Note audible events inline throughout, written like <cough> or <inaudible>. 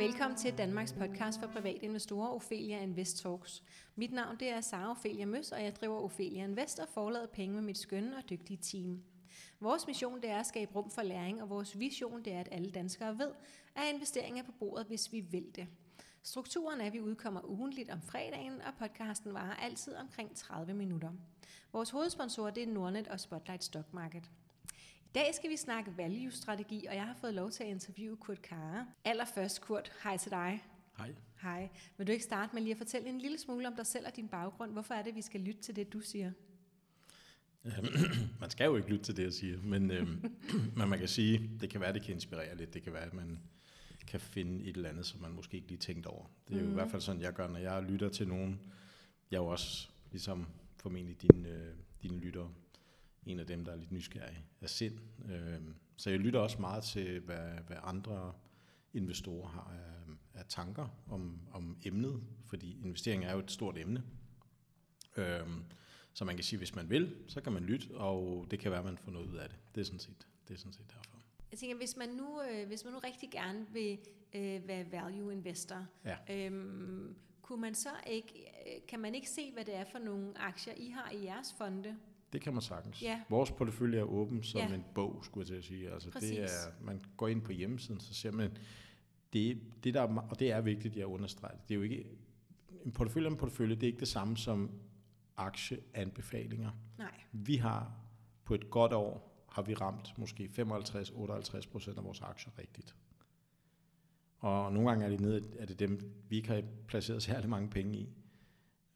Velkommen til Danmarks podcast for private investorer, Ophelia Invest Talks. Mit navn det er Sara Ophelia Møs, og jeg driver Ophelia Invest og forlader penge med mit skønne og dygtige team. Vores mission det er at skabe rum for læring, og vores vision det er, at alle danskere ved, at investering er på bordet, hvis vi vil det. Strukturen er, at vi udkommer ugentligt om fredagen, og podcasten varer altid omkring 30 minutter. Vores hovedsponsor det er Nordnet og Spotlight Stock Market. I dag skal vi snakke value-strategi, og jeg har fået lov til at interviewe Kurt Kare. Allerførst, Kurt, hej til dig. Hej. Hej. Vil du ikke starte med lige at fortælle en lille smule om dig selv og din baggrund? Hvorfor er det, vi skal lytte til det, du siger? Øhm, <clears throat> man skal jo ikke lytte til det, jeg siger, men, øhm, <clears throat> men man kan sige, det kan være, det kan inspirere lidt. Det kan være, at man kan finde et eller andet, som man måske ikke lige tænkt over. Det er mm. jo i hvert fald sådan, jeg gør, når jeg lytter til nogen. Jeg er jo også, ligesom formentlig dine, øh, dine lyttere, en af dem, der er lidt nysgerrig af sind. Øh, så jeg lytter også meget til, hvad, hvad andre investorer har af, af tanker om, om emnet, fordi investering er jo et stort emne. Øh, så man kan sige, hvis man vil, så kan man lytte, og det kan være, at man får noget ud af det. Det er sådan set, det er sådan set derfor. Jeg tænker, hvis man nu, øh, hvis man nu rigtig gerne vil øh, være value investor, ja. øhm, kunne man så ikke, øh, kan man ikke se, hvad det er for nogle aktier, I har i jeres fonde? Det kan man sagtens. Ja. Vores portefølje er åben som ja. en bog, skulle jeg til at sige. Altså det er, man går ind på hjemmesiden, så ser man, det, det der, og det er vigtigt, jeg understreger det, det er jo ikke, en portefølje er en portefølje, det er ikke det samme som aktieanbefalinger. Nej. Vi har på et godt år, har vi ramt måske 55-58 procent af vores aktier rigtigt. Og nogle gange er det, nede, er det dem, vi ikke har placeret særlig mange penge i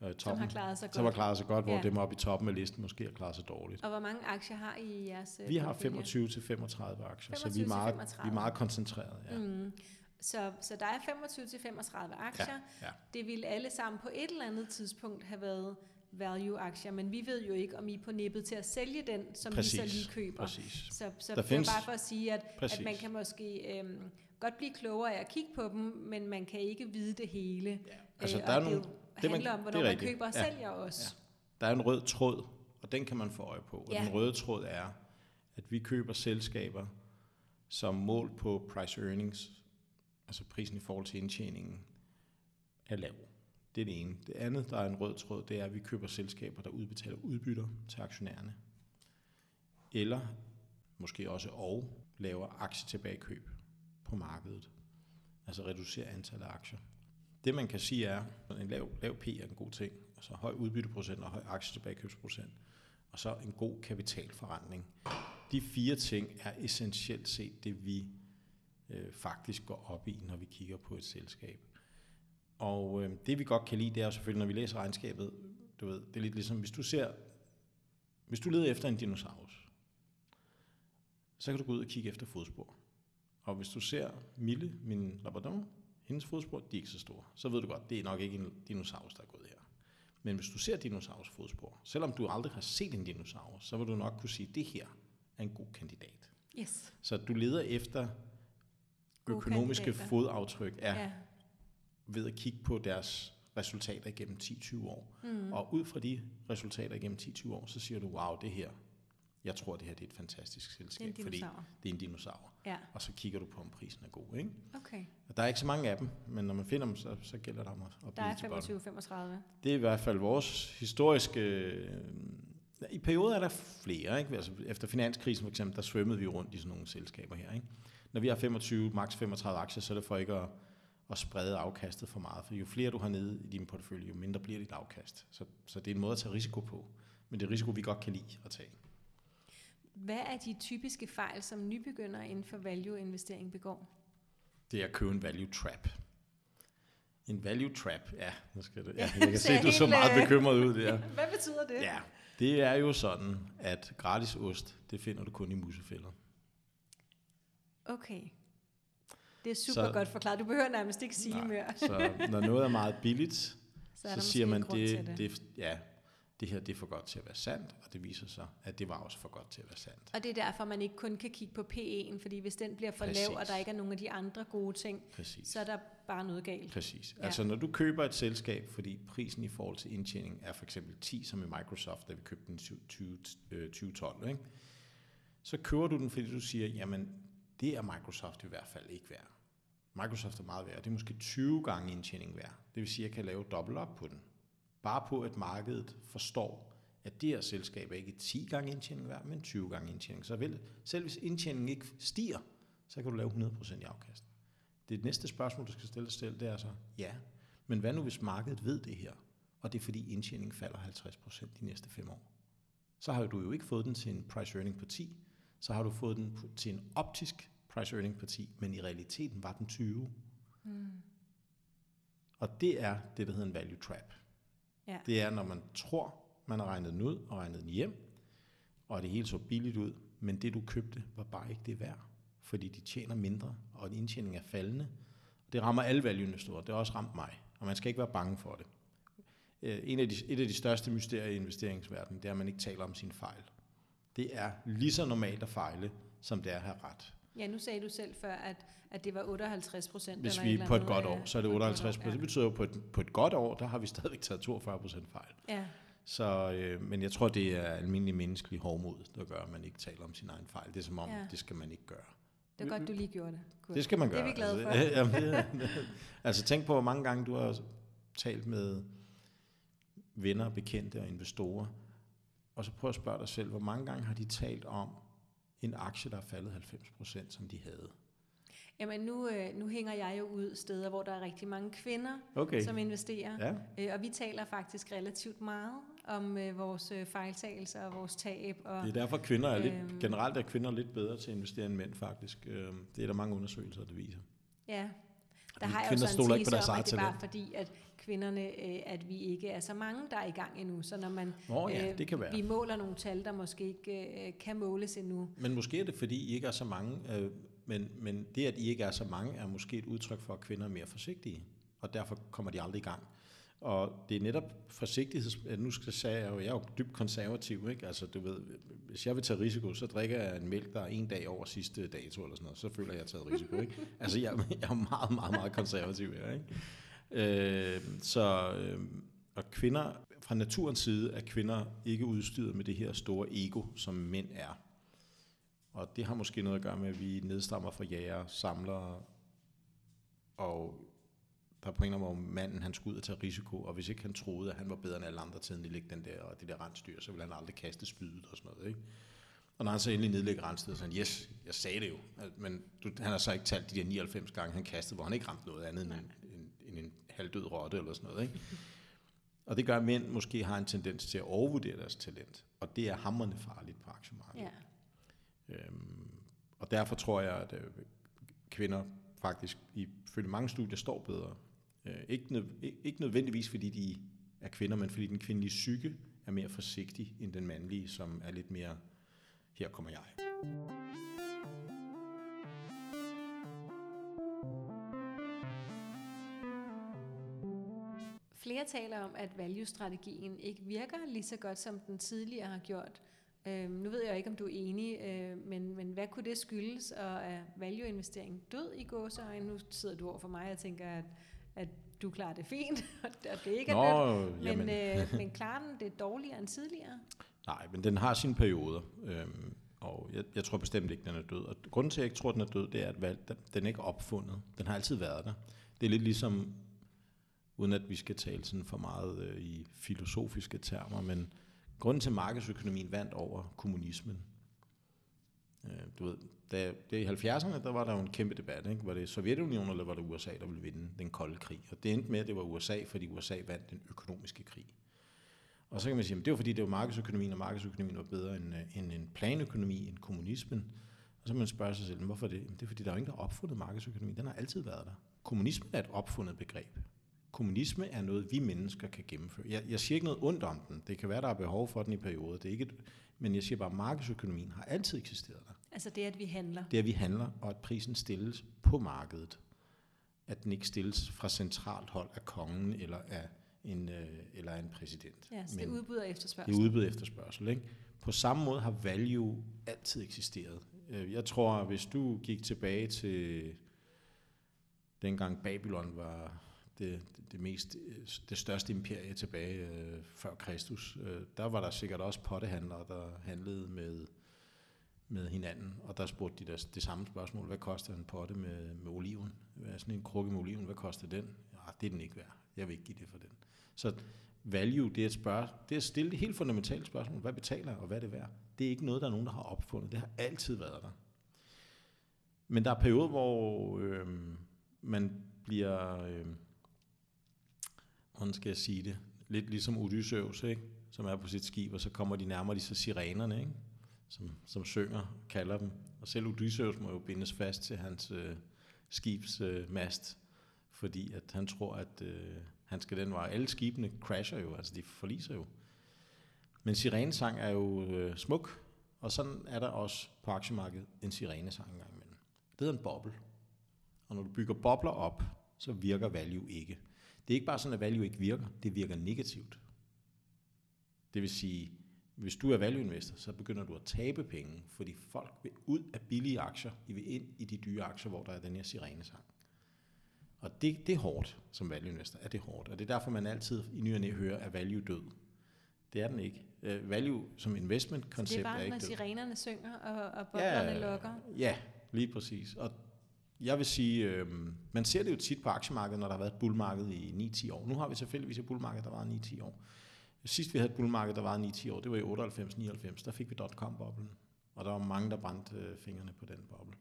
øh, toppen, som har klaret sig godt. Som har klaret sig godt, hvor ja. dem oppe i toppen af listen måske har klaret sig dårligt. Og hvor mange aktier har I jeres øh, Vi har 25 til 35 aktier, 25 så vi er meget, vi er meget koncentreret. Ja. Mm. Så, så der er 25 til 35 aktier. Ja, ja. Det vil alle sammen på et eller andet tidspunkt have været value-aktier, men vi ved jo ikke, om I er på nippet til at sælge den, som præcis, vi så lige køber. Præcis. Så, så der det findes, er bare for at sige, at, at man kan måske øhm, godt blive klogere af at kigge på dem, men man kan ikke vide det hele. Ja. Altså, øh, der er nogle, det handler man, om, hvornår man køber og ja. sælger også. Ja. Der er en rød tråd, og den kan man få øje på. Og ja. den røde tråd er, at vi køber selskaber, som mål på price earnings, altså prisen i forhold til indtjeningen, er lav. Det er det ene. Det andet, der er en rød tråd, det er, at vi køber selskaber, der udbetaler udbytter til aktionærerne. Eller måske også og laver aktietilbagekøb på markedet. Altså reducerer antallet af aktier. Det man kan sige er, at en lav, lav P er en god ting, altså høj udbytteprocent og høj aktietilbagekøbsprocent, og så en god kapitalforretning. De fire ting er essentielt set det, vi øh, faktisk går op i, når vi kigger på et selskab. Og øh, det vi godt kan lide, det er selvfølgelig, når vi læser regnskabet, du ved, det er lidt ligesom, hvis du ser, hvis du leder efter en dinosaurus, så kan du gå ud og kigge efter fodspor. Og hvis du ser Mille, min labrador, hendes fodspor, de er ikke så store. Så ved du godt, det er nok ikke en dinosaurus, der er gået her. Men hvis du ser dinosaurus fodspor, selvom du aldrig har set en dinosaurus, så vil du nok kunne sige, at det her er en god kandidat. Yes. Så du leder efter God økonomiske kandidater. fodaftryk er ja. ved at kigge på deres resultater igennem 10-20 år. Mm. Og ud fra de resultater igennem 10-20 år, så siger du, wow, det her, jeg tror, det her det er et fantastisk selskab, det fordi det er en dinosaur. Ja. Og så kigger du på, om prisen er god. Ikke? Okay. Og der er ikke så mange af dem, men når man finder dem, så, så gælder det om at, at Der er 25-35. Det er i hvert fald vores historiske... Øh, I perioder er der flere. Ikke? Altså, efter finanskrisen for eksempel, der svømmede vi rundt i sådan nogle selskaber her. Ikke? Når vi har 25, maks 35 aktier, så er det for ikke at, at sprede afkastet for meget. For jo flere du har nede i din portefølje, jo mindre bliver dit afkast. Så, så det er en måde at tage risiko på. Men det er risiko, vi godt kan lide at tage. Hvad er de typiske fejl, som nybegynder inden for value-investering begår? Det er at købe en value trap. En value trap, ja, nu skal det, ja <laughs> jeg kan se, at du er så meget bekymret ud der. <laughs> Hvad betyder det? Ja, det er jo sådan, at gratis ost, det finder du kun i musefælder. Okay. Det er super så, godt forklaret. Du behøver nærmest ikke sige nej, mere. så når noget er meget billigt, <laughs> så, så siger man, det, det. det, ja, det her det er for godt til at være sandt, og det viser sig, at det var også for godt til at være sandt. Og det er derfor, man ikke kun kan kigge på P1, fordi hvis den bliver for Præcis. lav, og der ikke er nogen af de andre gode ting, Præcis. så er der bare noget galt. Præcis. Ja. Altså når du køber et selskab, fordi prisen i forhold til indtjening er for eksempel 10, som i Microsoft, da vi købte den i 2012, ikke? så køber du den, fordi du siger, jamen det er Microsoft i hvert fald ikke værd. Microsoft er meget værd. Det er måske 20 gange indtjening værd. Det vil sige, at jeg kan lave dobbelt op på den. Bare på, at markedet forstår, at det her selskab er ikke 10 gange indtjening værd, men 20 gange indtjening. Så vel, selv hvis indtjeningen ikke stiger, så kan du lave 100% i afkast. Det næste spørgsmål, du skal stille dig selv, det er så, ja, men hvad nu hvis markedet ved det her, og det er fordi indtjeningen falder 50% de næste fem år? Så har du jo ikke fået den til en price earning på 10, så har du fået den til en optisk price earning på 10, men i realiteten var den 20. Mm. Og det er det, der hedder en value trap. Ja. Det er, når man tror, man har regnet den ud og regnet den hjem, og det hele så billigt ud, men det du købte var bare ikke det værd, fordi de tjener mindre, og din indtjening er faldende. Det rammer alle valgene store, det har også ramt mig, og man skal ikke være bange for det. Øh, en af de, et af de største mysterier i investeringsverdenen, det er, at man ikke taler om sin fejl. Det er lige så normalt at fejle, som det er at have ret. Ja, nu sagde du selv før, at, at det var 58 procent. Hvis vi er på et godt år, så er det 58 procent. Ja. Det betyder jo, på et, på et godt år, der har vi stadigvæk taget 42 procent fejl. Ja. Så, øh, men jeg tror, det er almindelig menneskelig hårdmod, der gør, at man ikke taler om sin egen fejl. Det er som om, ja. det skal man ikke gøre. Det er godt, du lige gjorde det. Cool. Det skal man gøre. Det er vi glade for. Altså, jamen, det, <laughs> altså tænk på, hvor mange gange du har talt med venner, bekendte og investorer, og så prøv at spørge dig selv, hvor mange gange har de talt om en aktie, der er faldet 90 procent, som de havde? Jamen nu, øh, nu hænger jeg jo ud steder, hvor der er rigtig mange kvinder, okay. som investerer. Ja. Øh, og vi taler faktisk relativt meget om øh, vores fejltagelser og vores tab. Og, det er derfor, kvinder er lidt, øh, generelt er kvinder lidt bedre til at investere end mænd faktisk. Øh, det er der mange undersøgelser, der viser. Ja, der har jeg jo sådan en tese om, at det er bare fordi, at kvinderne, øh, at vi ikke er så mange, der er i gang endnu. Så når man, oh, ja, øh, det kan være. vi måler nogle tal, der måske ikke øh, kan måles endnu. Men måske er det, fordi I ikke er så mange. Øh, men, men det, at I ikke er så mange, er måske et udtryk for, at kvinder er mere forsigtige. Og derfor kommer de aldrig i gang. Og det er netop forsigtighed. Nu skal jeg sige, at jeg er jo dybt konservativ. Ikke? Altså, du ved, hvis jeg vil tage risiko, så drikker jeg en mælk, der er en dag over sidste dato eller sådan noget. Så føler jeg, at jeg har taget risiko. Ikke? Altså, jeg, <laughs> jeg er meget, meget, meget konservativ her. Ikke? Øh, så, øh, og kvinder, fra naturens side er kvinder ikke udstyret med det her store ego, som mænd er. Og det har måske noget at gøre med, at vi nedstammer fra jæger, samlere, og der eller anden måde manden, han skulle ud og tage risiko, og hvis ikke han troede, at han var bedre end alle andre til at nedlægge den der, og det der rensdyr, så ville han aldrig kaste spydet og sådan noget. Ikke? Og når han så endelig nedlægger rensdyret, så han, yes, jeg sagde det jo. Men du, han har så ikke talt de der 99 gange, han kastede, hvor han ikke ramte noget andet end en, en, en, en halvdød rotte eller sådan noget. Ikke? Og det gør, at mænd måske har en tendens til at overvurdere deres talent. Og det er hammerende farligt på aktiemarkedet. Ja. Øhm, og derfor tror jeg, at øh, kvinder faktisk ifølge mange studier står bedre Øh, ikke, nød, ikke nødvendigvis fordi de er kvinder, men fordi den kvindelige psyke er mere forsigtig end den mandlige, som er lidt mere, her kommer jeg. Flere taler om, at value-strategien ikke virker lige så godt, som den tidligere har gjort. Øhm, nu ved jeg ikke, om du er enig, øh, men, men hvad kunne det skyldes, og er value-investering død i gåseøjne? Nu sidder du over for mig og tænker, at at du klarer det fint, <laughs> og det ikke er Nå, dødt. Men, øh, men klarer den det dårligere end tidligere? Nej, men den har sine perioder. Øhm, og jeg, jeg tror bestemt ikke, den er død. Og grunden til, at jeg ikke tror, den er død, det er, at valg, den, den er ikke opfundet. Den har altid været der. Det er lidt ligesom, uden at vi skal tale sådan for meget øh, i filosofiske termer, men grunden til, at markedsøkonomien vandt over kommunismen, øh, du ved, da, det i 70'erne, der var der jo en kæmpe debat. Ikke? Var det Sovjetunionen, eller var det USA, der ville vinde den kolde krig? Og det endte med, at det var USA, fordi USA vandt den økonomiske krig. Og så kan man sige, at det var fordi, det var markedsøkonomien, og markedsøkonomien var bedre end, øh, end en planøkonomi, end kommunismen. Og så kan man spørge sig selv, hvorfor det? Det er fordi, der er jo ingen, der har opfundet markedsøkonomi. Den har altid været der. Kommunismen er et opfundet begreb. Kommunisme er noget, vi mennesker kan gennemføre. Jeg, jeg siger ikke noget ondt om den. Det kan være, der er behov for den i perioder. Det er ikke et, men jeg siger bare, at markedsøkonomien har altid eksisteret der. Altså det, at vi handler? Det, at vi handler, og at prisen stilles på markedet. At den ikke stilles fra centralt hold af kongen eller af en, øh, eller af en præsident. Ja, så Men det er udbud og efterspørgsel. Det er udbud og efterspørgsel. Ikke? På samme måde har value altid eksisteret. Øh, jeg tror, hvis du gik tilbage til dengang Babylon var det, det, mest, det største imperie tilbage øh, før Kristus, øh, der var der sikkert også pottehandlere, der handlede med med hinanden, og der spurgte de der, det samme spørgsmål, hvad koster en potte med, med oliven? Hvad sådan en krukke med oliven, hvad koster den? Ja, det er den ikke værd. Jeg vil ikke give det for den. Så value, det er at spørge, det er at stille det helt fundamentale spørgsmål, hvad betaler og hvad er det værd? Det er ikke noget, der er nogen, der har opfundet. Det har altid været der. Men der er perioder, hvor øh, man bliver, øh, hvordan skal jeg sige det, lidt ligesom Odysseus, ikke? som er på sit skib, og så kommer de nærmere de så sirenerne, ikke? Som, som synger, kalder dem. Og selv Odysseus må jo bindes fast til hans øh, skibs øh, mast, fordi at han tror, at øh, han skal den vej. Alle skibene crasher jo, altså de forliser jo. Men sirenesang er jo øh, smuk, og sådan er der også på aktiemarkedet en sirenesang engang imellem. Det er en boble. Og når du bygger bobler op, så virker value ikke. Det er ikke bare sådan, at value ikke virker, det virker negativt. Det vil sige, hvis du er value investor, så begynder du at tabe penge, fordi folk vil ud af billige aktier, de vil ind i de dyre aktier, hvor der er den her sirenesang. Og det, det er hårdt som value investor, er det hårdt. Og det er derfor, man altid i ny og næ hører, at value død. Det er den ikke. Uh, value som investment koncept er, er ikke død. det er bare, når sirenerne synger, og, og boblerne ja, lukker? Ja, lige præcis. Og jeg vil sige, øh, man ser det jo tit på aktiemarkedet, når der har været et bullmarked i 9-10 år. Nu har vi selvfølgelig et bullmarked, der var 9-10 år. Sidst vi havde et bullmarked, der var 9-10 år, det var i 98-99, der fik vi dot-com-boblen. Og der var mange, der brændte øh, fingrene på den boble.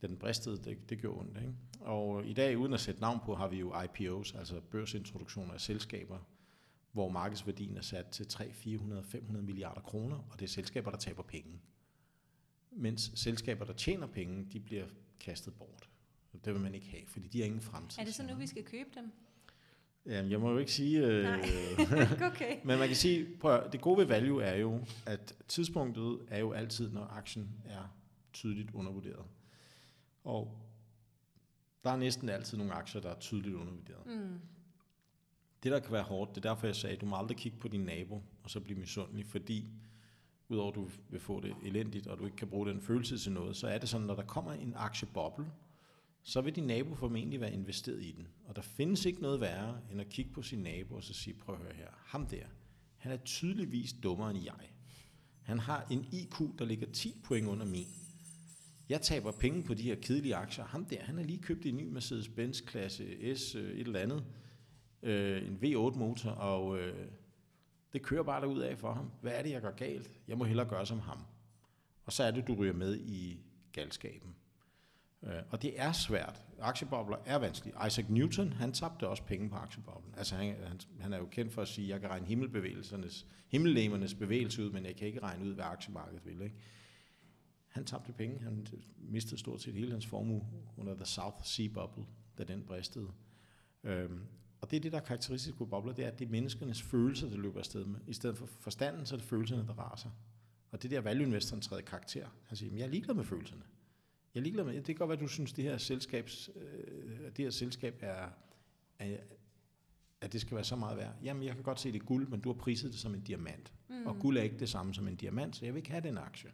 Den bristede, det, det gjorde ondt. Ikke? Og i dag, uden at sætte navn på, har vi jo IPOs, altså børsintroduktioner af selskaber, hvor markedsværdien er sat til 3, 400, 500 milliarder kroner, og det er selskaber, der taber penge. Mens selskaber, der tjener penge, de bliver kastet bort. Det vil man ikke have, fordi de har ingen fremtid. Er det så nu, vi skal købe dem? Jamen, jeg må jo ikke sige... Øh, Nej, <laughs> okay. <laughs> men man kan sige, prøv, det gode ved value er jo, at tidspunktet er jo altid, når aktien er tydeligt undervurderet. Og der er næsten altid nogle aktier, der er tydeligt undervurderet. Mm. Det, der kan være hårdt, det er derfor, jeg sagde, at du må aldrig kigge på din nabo, og så blive misundelig, fordi udover at du vil få det elendigt, og du ikke kan bruge den følelse til noget, så er det sådan, når der kommer en aktieboble, så vil din nabo formentlig være investeret i den. Og der findes ikke noget værre, end at kigge på sin nabo og så sige, prøv at høre her, ham der, han er tydeligvis dummere end jeg. Han har en IQ, der ligger 10 point under min. Jeg taber penge på de her kedelige aktier. Ham der, han har lige købt en ny Mercedes-Benz klasse S, øh, et eller andet, øh, en V8-motor, og øh, det kører bare derud af for ham. Hvad er det, jeg gør galt? Jeg må hellere gøre som ham. Og så er det, du ryger med i galskaben. Øh, og det er svært. Aktiebobler er vanskelige. Isaac Newton, han tabte også penge på aktieboblen. Altså han, han, han er jo kendt for at sige, jeg kan regne himmelbevægelsernes, himmellemernes bevægelse ud, men jeg kan ikke regne ud, hvad aktiemarkedet vil. Ikke? Han tabte penge. Han mistede stort set hele hans formue under The South Sea Bubble, da den bristede. Øhm, og det er det, der er karakteristisk ved bobler, det er, at det er menneskernes følelser, der løber afsted med. I stedet for forstanden, så er det følelserne, der raser. Og det der value-investoren træder karakter. Han siger, jeg er ligeglad med følelserne. Jeg er ligeglad med, det kan godt være, at du synes, at det her, selskabs, øh, det her selskab er, er, at det skal være så meget værd. Jamen, jeg kan godt se, det er guld, men du har priset det som en diamant. Mm. Og guld er ikke det samme som en diamant, så jeg vil ikke have den aktie.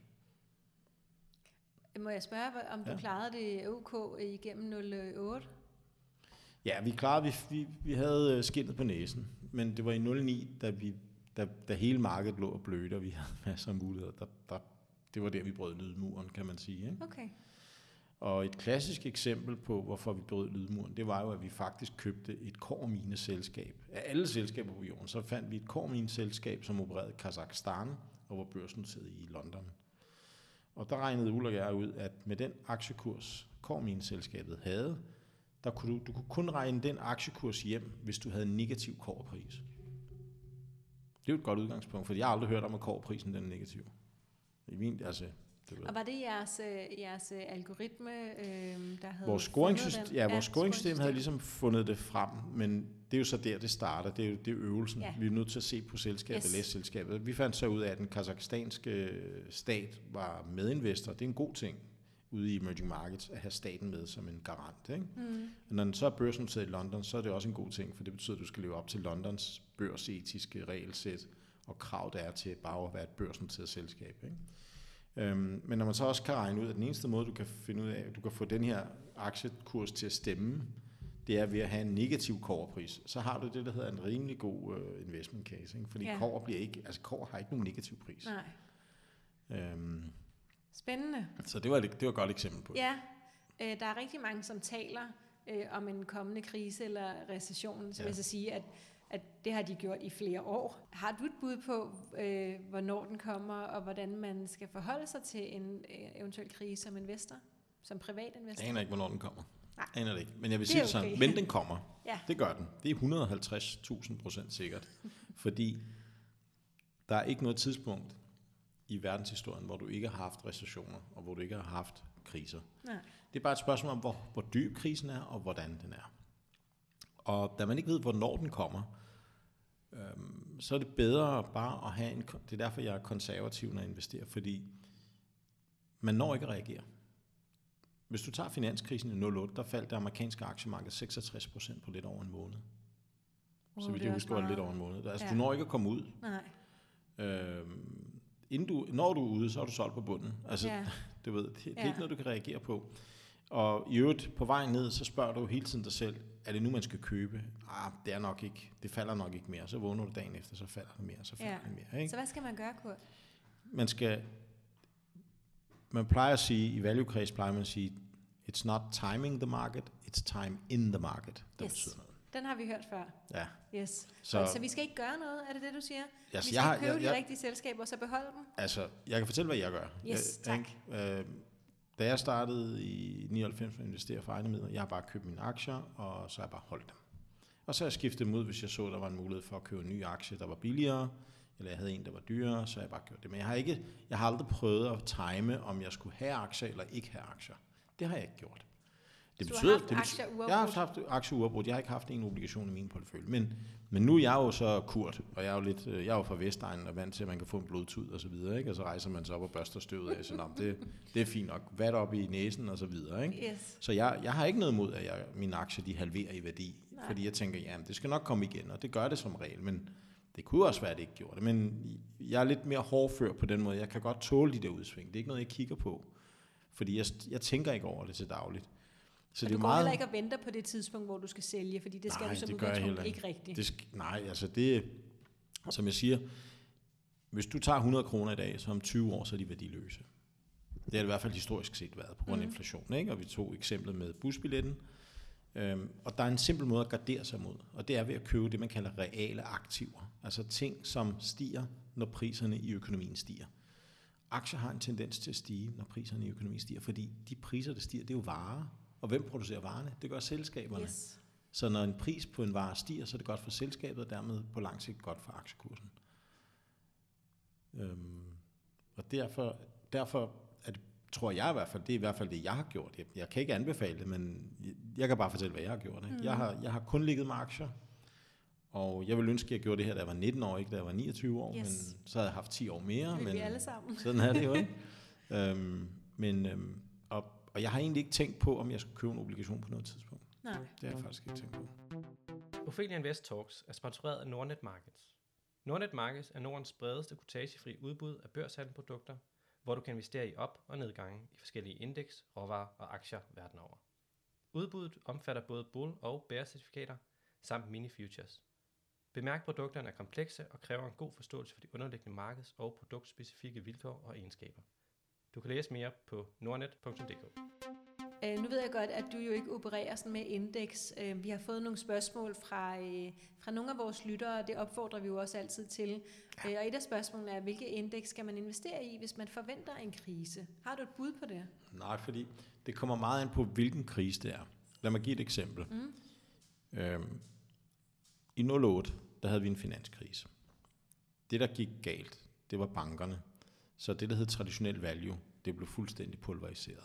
Må jeg spørge, om du ja. klarede det OK igennem 08? Ja, vi klarede, vi, vi, vi havde øh, skinnet på næsen, men det var i 09, da, vi, da, da hele markedet lå og blødte, og vi havde masser af muligheder. Der, der, det var der, vi brød lydmuren, kan man sige. Ikke? Okay. Og et klassisk eksempel på, hvorfor vi brød lydmuren, det var jo, at vi faktisk købte et kormineselskab. Af alle selskaber på jorden, så fandt vi et kormineselskab, som opererede i Kazakhstan og var børsnoteret i London. Og der regnede Ulla og jeg ud, at med den aktiekurs, kormineselskabet havde, der kunne du, du kunne kun regne den aktiekurs hjem, hvis du havde en negativ kårpris. Det er jo et godt udgangspunkt, for jeg har aldrig hørt om, at kårprisen den er negativ. I min, altså, det og var det jeres, øh, jeres øh, algoritme, øh, der havde vores scoringssystem, ja, vores scoringsystem havde ligesom fundet det frem, men det er jo så der, det starter. Det er jo det er øvelsen. Ja. Vi er nødt til at se på selskabet, yes. læse selskabet. Vi fandt så ud af, at den kazakhstanske stat var medinvestor. Det er en god ting ude i emerging markets at have staten med som en garant. Ikke? Mm. Når den så er børsnoteret i London, så er det også en god ting, for det betyder, at du skal leve op til Londons børsetiske regelsæt og krav, der er til bare at være et børsnoteret selskab. Ikke? Øhm, men når man så også kan regne ud, at den eneste måde, du kan finde ud af, at du kan få den her aktiekurs til at stemme, det er ved at have en negativ koverpris, så har du det, der hedder en rimelig god uh, investment case. Ikke? Fordi ja. kover bliver ikke, altså kover har ikke nogen negativ pris. Nej. Øhm, Spændende. Så det var, det, det var et godt eksempel på det. Ja, øh, der er rigtig mange, som taler øh, om en kommende krise eller recession, så ja. vil jeg så sige, at, at det har de gjort i flere år. Har du et bud på, øh, hvornår den kommer, og hvordan man skal forholde sig til en øh, eventuel krise som investor, som privat investor? Jeg aner ikke, hvornår den kommer. Nej. Jeg aner det ikke. Men jeg vil sige det okay. sådan, men den kommer. <laughs> Ja. Det gør den. Det er 150.000 procent sikkert. <laughs> Fordi der er ikke noget tidspunkt i verdenshistorien, hvor du ikke har haft recessioner, og hvor du ikke har haft kriser. Nej. Det er bare et spørgsmål om, hvor, hvor dyb krisen er, og hvordan den er. Og da man ikke ved, hvornår den kommer, øhm, så er det bedre bare at have en... Det er derfor, jeg er konservativ, når jeg investerer, fordi man når ikke at reagere. Hvis du tager finanskrisen i 08, der faldt det amerikanske aktiemarked 66 procent på lidt over en måned. Uh, så vidt det er jeg husker, var det lidt over en måned. Altså, Ja. du når ikke at komme ud. Nej. Øhm, inden du, når du er ude, så er du solgt på bunden. Altså, Ja. <laughs> du ved, det, det er Ja. ikke noget, du kan reagere på. Og i øvrigt, på vej ned, så spørger du hele tiden dig selv, er det nu, man skal købe? Ah, det er nok ikke. Det falder nok ikke mere. Så vågner du dagen efter, så falder det mere, så falder Ja. det mere. Ikke? Så hvad skal man gøre, Kurt? Man skal, man plejer at sige, i value plejer man at sige, it's not timing the market, it's time in the market, der Yes. betyder noget. Den har vi hørt før. Ja. Yes. Så, Så, så vi skal ikke gøre noget, er det det, du siger? vi altså, skal jeg, købe jeg, de jeg, rigtige selskaber, og så beholde dem? altså, jeg kan fortælle, hvad jeg gør. Yes, jeg, tak. ikke? Øh, da jeg startede i 99 med at investere for egne midler, jeg har bare købt mine aktier, og så har jeg bare holdt dem. Og så har jeg skiftet dem ud, hvis jeg så, der var en mulighed for at købe en ny aktie, der var billigere, eller jeg havde en, der var dyrere, så har jeg bare gjort det. Men jeg har, ikke, jeg har aldrig prøvet at time, om jeg skulle have aktier eller ikke have aktier. Det har jeg ikke gjort. Det Så du har betyder, haft det aktier betyder, jeg har haft, aktier uafbrudt. Jeg har ikke haft en obligation i min portefølje. Men, men nu er jeg jo så kurt, og jeg er jo, lidt, øh, jeg er jo fra Vestegnen og vant til, at man kan få en blodtud og så videre. Ikke? Og så rejser man sig op og børster støvet af. Så det, det er fint nok. Vat op i næsen og så videre. Ikke? Yes. Så jeg, jeg har ikke noget mod, at jeg, mine aktier de halverer i værdi. Nej. Fordi jeg tænker, ja, det skal nok komme igen, og det gør det som regel. Men det kunne også være, at det ikke gjorde det. Men jeg er lidt mere hårdfør på den måde. Jeg kan godt tåle de der udsving. Det er ikke noget, jeg kigger på. Fordi jeg, jeg tænker ikke over det til dagligt. Så Så det du er går meget... heller ikke og venter på det tidspunkt, hvor du skal sælge, fordi det skal Nej, du som det udgangspunkt ikke rigtigt. Det sk- nej, altså det, som jeg siger, hvis du tager 100 kroner i dag, så om 20 år, så er de værdiløse. Det har det i hvert fald historisk set været, på grund af Mhm. inflation. Ikke? Og vi tog eksemplet med busbilletten. Øhm, og der er en simpel måde at gardere sig mod, og det er ved at købe det, man kalder reale aktiver. Altså ting, som stiger, når priserne i økonomien stiger. Aktier har en tendens til at stige, når priserne i økonomien stiger, fordi de priser, der stiger, det er jo varer. Og hvem producerer varerne? Det gør selskaberne. Yes. Så når en pris på en vare stiger, så er det godt for selskabet, og dermed på lang sigt godt for aktiekursen. Øhm, og derfor, derfor er det, tror jeg i hvert fald, det er i hvert fald det, jeg har gjort. Jeg, jeg kan ikke anbefale det, men jeg, jeg kan bare fortælle, hvad jeg har gjort. Ikke? Mhm. Jeg, har, jeg har kun ligget med aktier, og jeg vil ønske, at jeg gjorde det her, da jeg var 19 år, ikke da jeg var 29 år, Yes. men så havde jeg haft 10 år mere. Det men, vi alle sammen. sådan er det jo, ikke? øhm, men, øhm, og, og jeg har egentlig ikke tænkt på, om jeg skulle købe en obligation på noget tidspunkt. Nej. Det har jeg faktisk ikke tænkt på. Ophelia Invest Talks er sponsoreret af Nordnet Markets. Nordnet Markets er Nordens bredeste kortagefri udbud af børshandelprodukter, hvor du kan investere i op- og nedgange i forskellige indeks, råvarer og aktier verden over. Udbuddet omfatter både bull- og bear-certifikater samt mini-futures. Bemærk, at produkterne er komplekse og kræver en god forståelse for de underliggende markeds- og produktspecifikke vilkår og egenskaber. Du kan læse mere på nordnet.dk. Øh, nu ved jeg godt, at du jo ikke opererer sådan med indeks. Øh, vi har fået nogle spørgsmål fra, øh, fra nogle af vores lyttere, og det opfordrer vi jo også altid til. Øh, og et af spørgsmålene er, hvilke indeks skal man investere i, hvis man forventer en krise? Har du et bud på det? Nej, fordi det kommer meget an på, hvilken krise det er. Lad mig give et eksempel. Mm. Øhm, I 08, der havde vi en finanskrise. Det, der gik galt, det var bankerne. Så det, der hed traditionel value, det blev fuldstændig pulveriseret.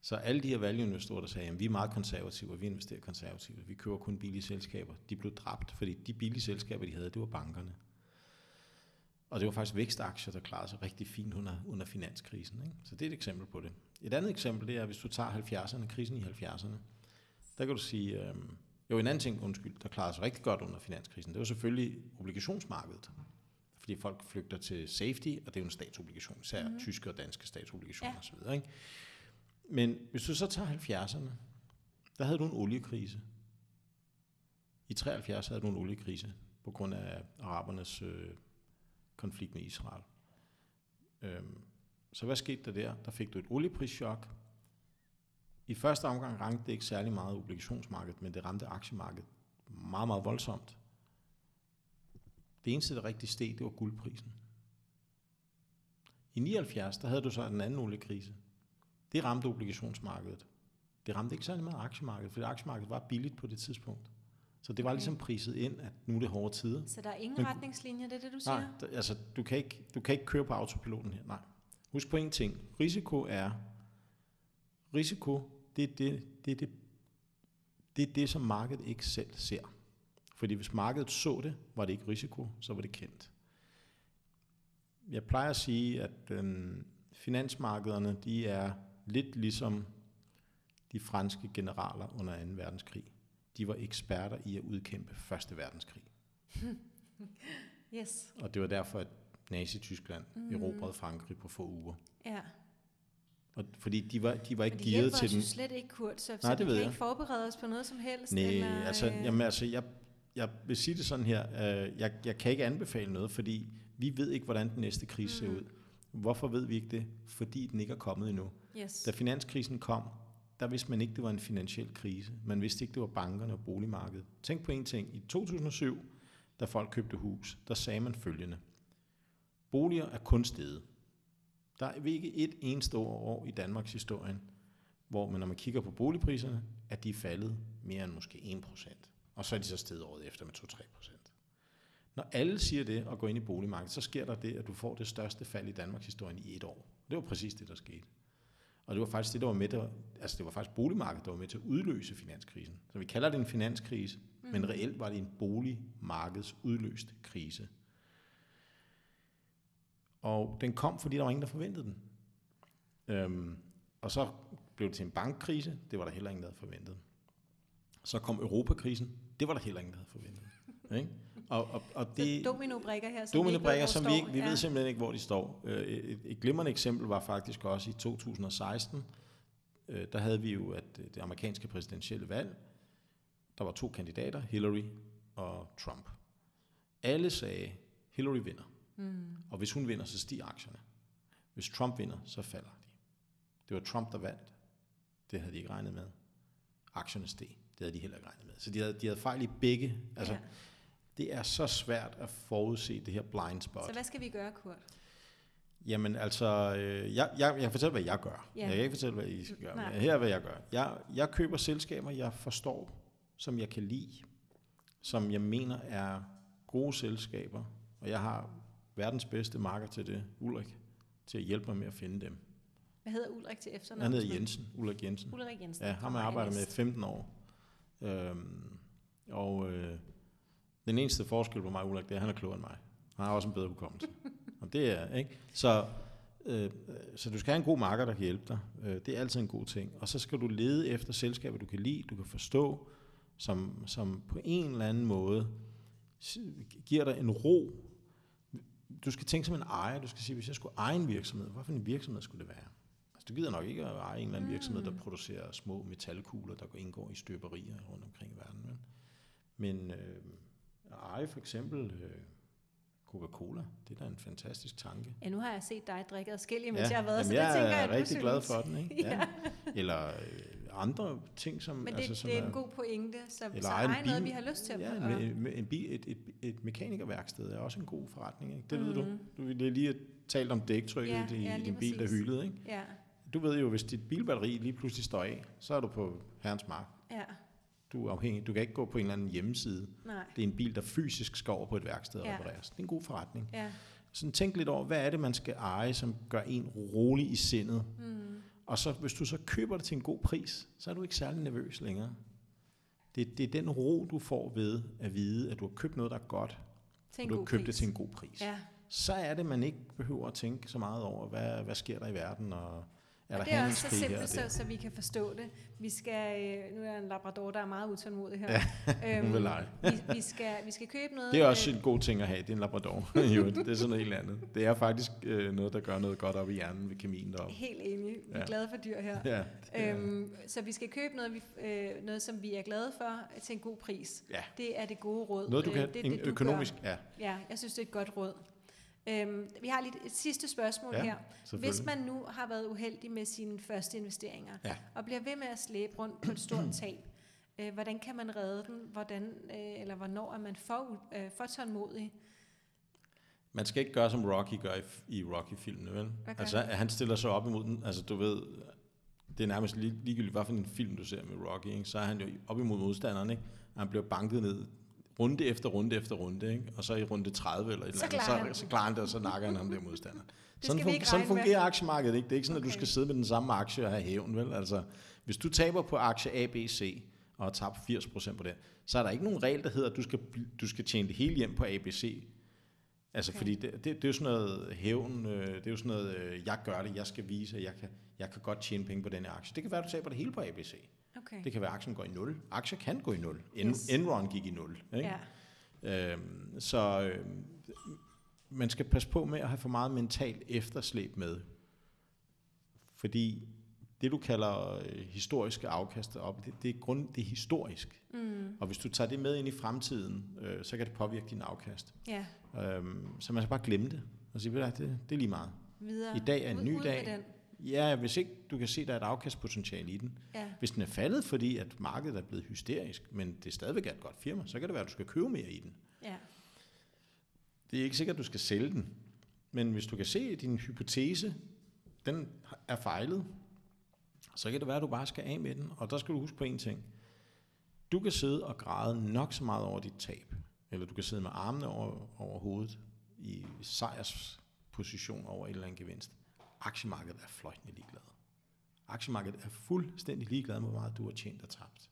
Så alle de her value-investorer, der sagde, at vi er meget konservative, og vi investerer konservativt, vi køber kun billige selskaber, de blev dræbt, fordi de billige selskaber, de havde, det var bankerne. Og det var faktisk vækstaktier, der klarede sig rigtig fint under, under finanskrisen. Ikke? Så det er et eksempel på det. Et andet eksempel, det er, hvis du tager 70'erne, krisen i 70'erne, der kan du sige, øh, jo en anden ting, undskyld, der klarede sig rigtig godt under finanskrisen, det var selvfølgelig obligationsmarkedet. Fordi folk flygter til safety, og det er jo en statsobligation, især mm-hmm. tyske og danske statsobligationer Ja. osv. Ikke? Men hvis du så tager 70'erne, der havde du en oliekrise. I 73 havde du en oliekrise på grund af arabernes øh, konflikt med Israel. Øhm, Så hvad skete der der? Der fik du et olieprischok. I første omgang ramte det ikke særlig meget obligationsmarkedet, men det ramte aktiemarkedet meget, meget voldsomt. Det eneste, der rigtig steg, det var guldprisen. I 79, der havde du så en anden oliekrise. Det ramte obligationsmarkedet. Det ramte ikke særlig meget aktiemarkedet, for aktiemarkedet var billigt på det tidspunkt. Så det var okay. ligesom priset ind, at nu er det hårde tider. Så der er ingen Men, retningslinjer, det er det, du siger? Nej, altså du kan, ikke, du kan ikke køre på autopiloten her, nej. Husk på en ting. Risiko er, risiko, det er det, det, er det, det, er det, som markedet ikke selv ser. Fordi hvis markedet så det, var det ikke risiko, så var det kendt. Jeg plejer at sige, at øhm, finansmarkederne, de er lidt ligesom de franske generaler under 2. verdenskrig. De var eksperter i at udkæmpe 1. verdenskrig. <laughs> yes. Og det var derfor, at Nazi-Tyskland mm. erobrede Frankrig på få uger. Ja. Og, fordi de var, de var ikke gearet til den. det slet ikke, Kurt, så, Nej, så det vi kan jeg. ikke forberede os på noget som helst. Nej, eller, altså, øh... jamen, altså jeg, jeg vil sige det sådan her. Øh, jeg, jeg kan ikke anbefale noget, fordi vi ved ikke, hvordan den næste krise mm. ser ud. Hvorfor ved vi ikke det? Fordi den ikke er kommet endnu. Yes. Da finanskrisen kom, der vidste man ikke, det var en finansiel krise. Man vidste ikke, det var bankerne og boligmarkedet. Tænk på en ting. I 2007, da folk købte hus, der sagde man følgende. Boliger er kun steget. Der er ikke et eneste år i Danmarks historie, hvor man, når man kigger på boligpriserne, at de er faldet mere end måske 1%. Og så er de så steget året efter med 2-3%. Når alle siger det og går ind i boligmarkedet, så sker der det, at du får det største fald i Danmarks historie i et år. Det var præcis det, der skete. Og det var faktisk det, der var med til, altså det var faktisk boligmarkedet, der var med til at udløse finanskrisen. Så vi kalder det en finanskrise, mm. men reelt var det en boligmarkeds udløst krise. Og den kom, fordi der var ingen, der forventede den. Øhm, og så blev det til en bankkrise, det var der heller ingen, der havde forventet. Så kom Europakrisen, det var der heller ingen, der havde forventet. Ikke? Og, og, og det, så dominobrikker her, som dominobrikker, vi, som vi, ikke, vi ja. ved simpelthen ikke, hvor de står. Øh, et, et glimrende eksempel var faktisk også i 2016. Øh, der havde vi jo at øh, det amerikanske præsidentielle valg. Der var to kandidater, Hillary og Trump. Alle sagde, Hillary vinder. Mm. Og hvis hun vinder, så stiger aktierne. Hvis Trump vinder, så falder de. Det var Trump, der vandt. Det havde de ikke regnet med. Aktierne steg. Det havde de heller ikke regnet med. Så de havde, de havde fejl i begge. Altså, ja. Det er så svært at forudse det her blind spot. Så hvad skal vi gøre, Kurt? Jamen altså, øh, jeg, jeg, jeg kan fortælle, hvad jeg gør. Ja. Jeg kan ikke fortælle, hvad I skal gøre. Men her er, hvad jeg gør. Jeg, jeg køber selskaber, jeg forstår, som jeg kan lide, som jeg mener er gode selskaber, og jeg har verdens bedste marker til det, Ulrik, til at hjælpe mig med at finde dem. Hvad hedder Ulrik til efternavn? Han hedder Jensen, Ulrik Jensen. Ulrik Jensen. Ja, ham har jeg arbejdet med i 15 år. Øhm, og øh, den eneste forskel på mig og Ulrik, det er, at han er klogere end mig. Han har også en bedre hukommelse. <laughs> og det er, ikke? Så, øh, så du skal have en god marker, der kan hjælpe dig. Øh, det er altid en god ting. Og så skal du lede efter selskaber, du kan lide, du kan forstå, som, som på en eller anden måde giver dig en ro. Du skal tænke som en ejer. Du skal sige, hvis jeg skulle eje en virksomhed, hvad for en virksomhed skulle det være? Altså, du gider nok ikke at eje en eller anden virksomhed, der mm. producerer små metalkugler, der går indgår i støberier rundt omkring i verden. Men, men øh, eje for eksempel øh, Coca-Cola. Det er da en fantastisk tanke. Ja, nu har jeg set dig drikke adskillige, mens ja, jeg har været, så det jeg tænker jeg, er rigtig glad for den. Ikke? <laughs> ja. Eller øh, andre ting, som... Men det, altså, som det er, er en god pointe, så, eller så eje noget, vi har lyst til at... Ja, en, en, en, et, et, et mekanikerværksted er også en god forretning. Ikke? Det mm. ved du. Du ville lige talt om dæktrykket ja, i, ja, i din bil, der hyldede. Ikke? Ja. Du ved jo, hvis dit bilbatteri lige pludselig står af, så er du på herrens mark. Ja. Du er afhængig. Du kan ikke gå på en eller anden hjemmeside. Nej. Det er en bil, der fysisk skal over på et værksted og ja. repareres. Det er en god forretning. Ja. Så tænk lidt over, hvad er det, man skal eje, som gør en rolig i sindet. Mm. Og så, hvis du så køber det til en god pris, så er du ikke særlig nervøs længere. Det, det er den ro, du får ved at vide, at du har købt noget, der er godt, og du har købt pris. det til en god pris. Ja. Så er det, man ikke behøver at tænke så meget over, hvad, hvad sker der i verden, og der det er også så simpelt, så, så vi kan forstå det. Vi skal, øh, nu er en labrador, der er meget utålmodig her. Ja, <laughs> øhm, vil vi, vi, skal, vi skal købe noget. Det er også øh, en god ting at have, det er en labrador. <laughs> jo, det er sådan noget helt andet. Det er faktisk øh, noget, der gør noget godt op i hjernen ved kemien deroppe. Helt enig. Vi er ja. glade for dyr her. <laughs> Ja, øhm, så vi skal købe noget, vi, øh, noget, som vi er glade for til en god pris. Ja. Det er det gode råd. Noget, du kan, øh, det, det, du økonomisk, gør. ja. Ja, jeg synes, det er et godt råd. Øhm, vi har lige et sidste spørgsmål ja, her. Hvis man nu har været uheldig med sine første investeringer, ja. og bliver ved med at slæbe rundt på et stort <clears throat> tab, øh, hvordan kan man redde den? Hvordan, øh, eller hvornår er man for, øh, for tålmodig? Man skal ikke gøre, som Rocky gør i, i Rocky-filmen, vel? Okay. Altså, han stiller sig op imod den. Altså, du ved, det er nærmest lig, ligegyldigt, hvad for en film du ser med Rocky, ikke? så er han jo op imod modstanderen, ikke? han bliver banket ned runde efter runde efter runde, ikke? og så i runde 30 eller et eller andet, så, så klarer han det, og så nakker han ham der modstander. sådan, fun- sådan fungerer med. aktiemarkedet ikke. Det er ikke sådan, okay. at du skal sidde med den samme aktie og have hævn, vel? Altså, hvis du taber på aktie A, B, C, og har tabt 80% på den, så er der ikke nogen regel, der hedder, at du skal, du skal tjene det hele hjem på ABC. Altså, okay. fordi det, det, det, er jo sådan noget hævn, øh, det er jo sådan noget, øh, jeg gør det, jeg skal vise, at jeg kan, jeg kan godt tjene penge på den aktie. Det kan være, at du taber det hele på ABC. Okay. Det kan være, at aktien går i nul. Aktier kan gå i nul. En, yes. Enron gik i nul. Ikke? Ja. Øhm, så øh, man skal passe på med at have for meget mentalt efterslæb med. Fordi det, du kalder øh, historiske afkast op, det, det, er grund, det er historisk. Mm. Og hvis du tager det med ind i fremtiden, øh, så kan det påvirke din afkast. Ja. Øhm, så man skal bare glemme det. Og sige, det, det er lige meget. Videre. I dag er en ny ud dag. Ja, hvis ikke du kan se, at der er et afkastpotentiale i den. Ja. Hvis den er faldet, fordi at markedet er blevet hysterisk, men det er stadigvæk et godt firma, så kan det være, at du skal købe mere i den. Ja. Det er ikke sikkert, at du skal sælge den. Men hvis du kan se, at din hypotese, den er fejlet, så kan det være, at du bare skal af med den. Og der skal du huske på en ting. Du kan sidde og græde nok så meget over dit tab, eller du kan sidde med armene over, over hovedet i sejrsposition over en eller anden gevinst. Aktiemarkedet er fløjtende ligeglad. Aktiemarkedet er fuldstændig ligeglad med, hvor meget du har tjent og tabt.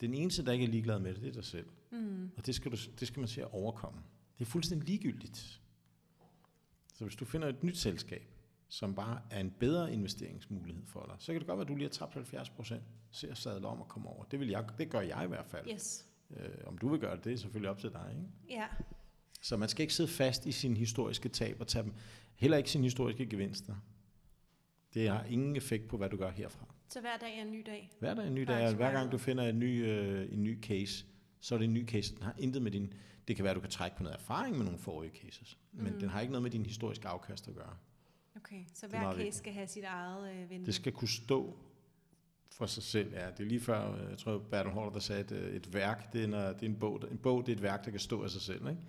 Den eneste, der ikke er ligeglad med det, det er dig selv. Mm. Og det skal, du, det skal man se at overkomme. Det er fuldstændig ligegyldigt. Så hvis du finder et nyt selskab, som bare er en bedre investeringsmulighed for dig, så kan det godt være, at du lige har tabt 70 procent. Se at sadle om og komme over. Det, vil jeg, det gør jeg i hvert fald. Yes. Øh, om du vil gøre det, det er selvfølgelig op til dig. Ikke? Ja. Så man skal ikke sidde fast i sin historiske tab og tage dem. Heller ikke sine historiske gevinster. Det har ingen effekt på, hvad du gør herfra. Så hver dag er en ny dag? Hver dag er en ny dag. Hver gang du finder en ny, øh, en ny case, så er det en ny case. Den har intet med din... Det kan være, at du kan trække på noget erfaring med nogle forrige cases, men mm. den har ikke noget med din historiske afkast at gøre. Okay, så hver case vigtigt. skal have sit eget øh, vindue? Det skal kunne stå for sig selv. Ja, det er lige før, øh, jeg tror, Bertel Hård, der sagde, at øh, et værk, det er, en, det er en bog. En bog, det er et værk, der kan stå af sig selv. Ikke?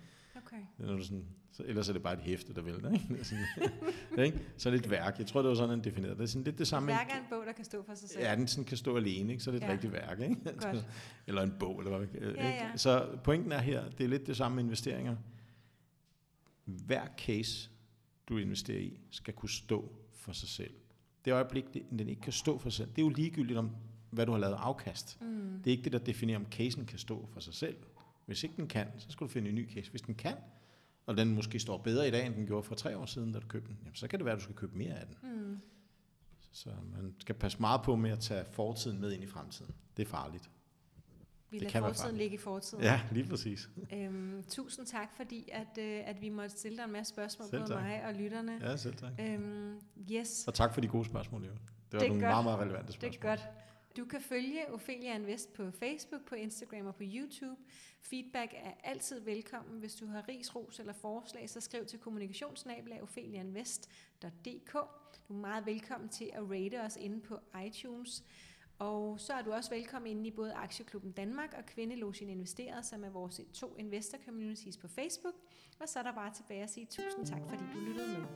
Okay. Når du sådan, så ellers er det bare et hæfte, der vælter. Ikke? <laughs> sådan, ikke? Så er det et værk. Jeg tror, det var sådan, han definerede det. er sådan lidt det samme. Et værk er en bog, der kan stå for sig selv. Ja, den sådan kan stå alene, ikke? så er det et ja. rigtigt værk. Ikke? <laughs> Godt. eller en bog. Eller hvad, ikke? Ja, ja. Så pointen er her, det er lidt det samme med investeringer. Hver case, du investerer i, skal kunne stå for sig selv. Det øjeblik, den ikke kan stå for sig selv, det er jo ligegyldigt om, hvad du har lavet afkast. Mm. Det er ikke det, der definerer, om casen kan stå for sig selv. Hvis ikke den kan, så skal du finde en ny case. Hvis den kan, og den måske står bedre i dag, end den gjorde for tre år siden, da du købte den, jamen, så kan det være, at du skal købe mere af den. Mm. Så man skal passe meget på med at tage fortiden med ind i fremtiden. Det er farligt. Vi lader fortiden ligge i fortiden. Ja, lige præcis. Øhm, tusind tak, fordi at, øh, at vi måtte stille dig en masse spørgsmål, både mig og lytterne. Ja, selv tak. Øhm, yes. Og tak for de gode spørgsmål, jo. Det var det nogle godt. meget, meget relevante spørgsmål. Det er godt. Du kan følge Ophelia Invest på Facebook, på Instagram og på YouTube. Feedback er altid velkommen. Hvis du har ris, ros eller forslag, så skriv til kommunikationsnabelag.opheliainvest.dk. Du er meget velkommen til at rate os inde på iTunes. Og så er du også velkommen inde i både Aktieklubben Danmark og Kvindelogien Investeret, som er vores to investor communities på Facebook. Og så er der bare tilbage at sige tusind tak, fordi du lyttede med.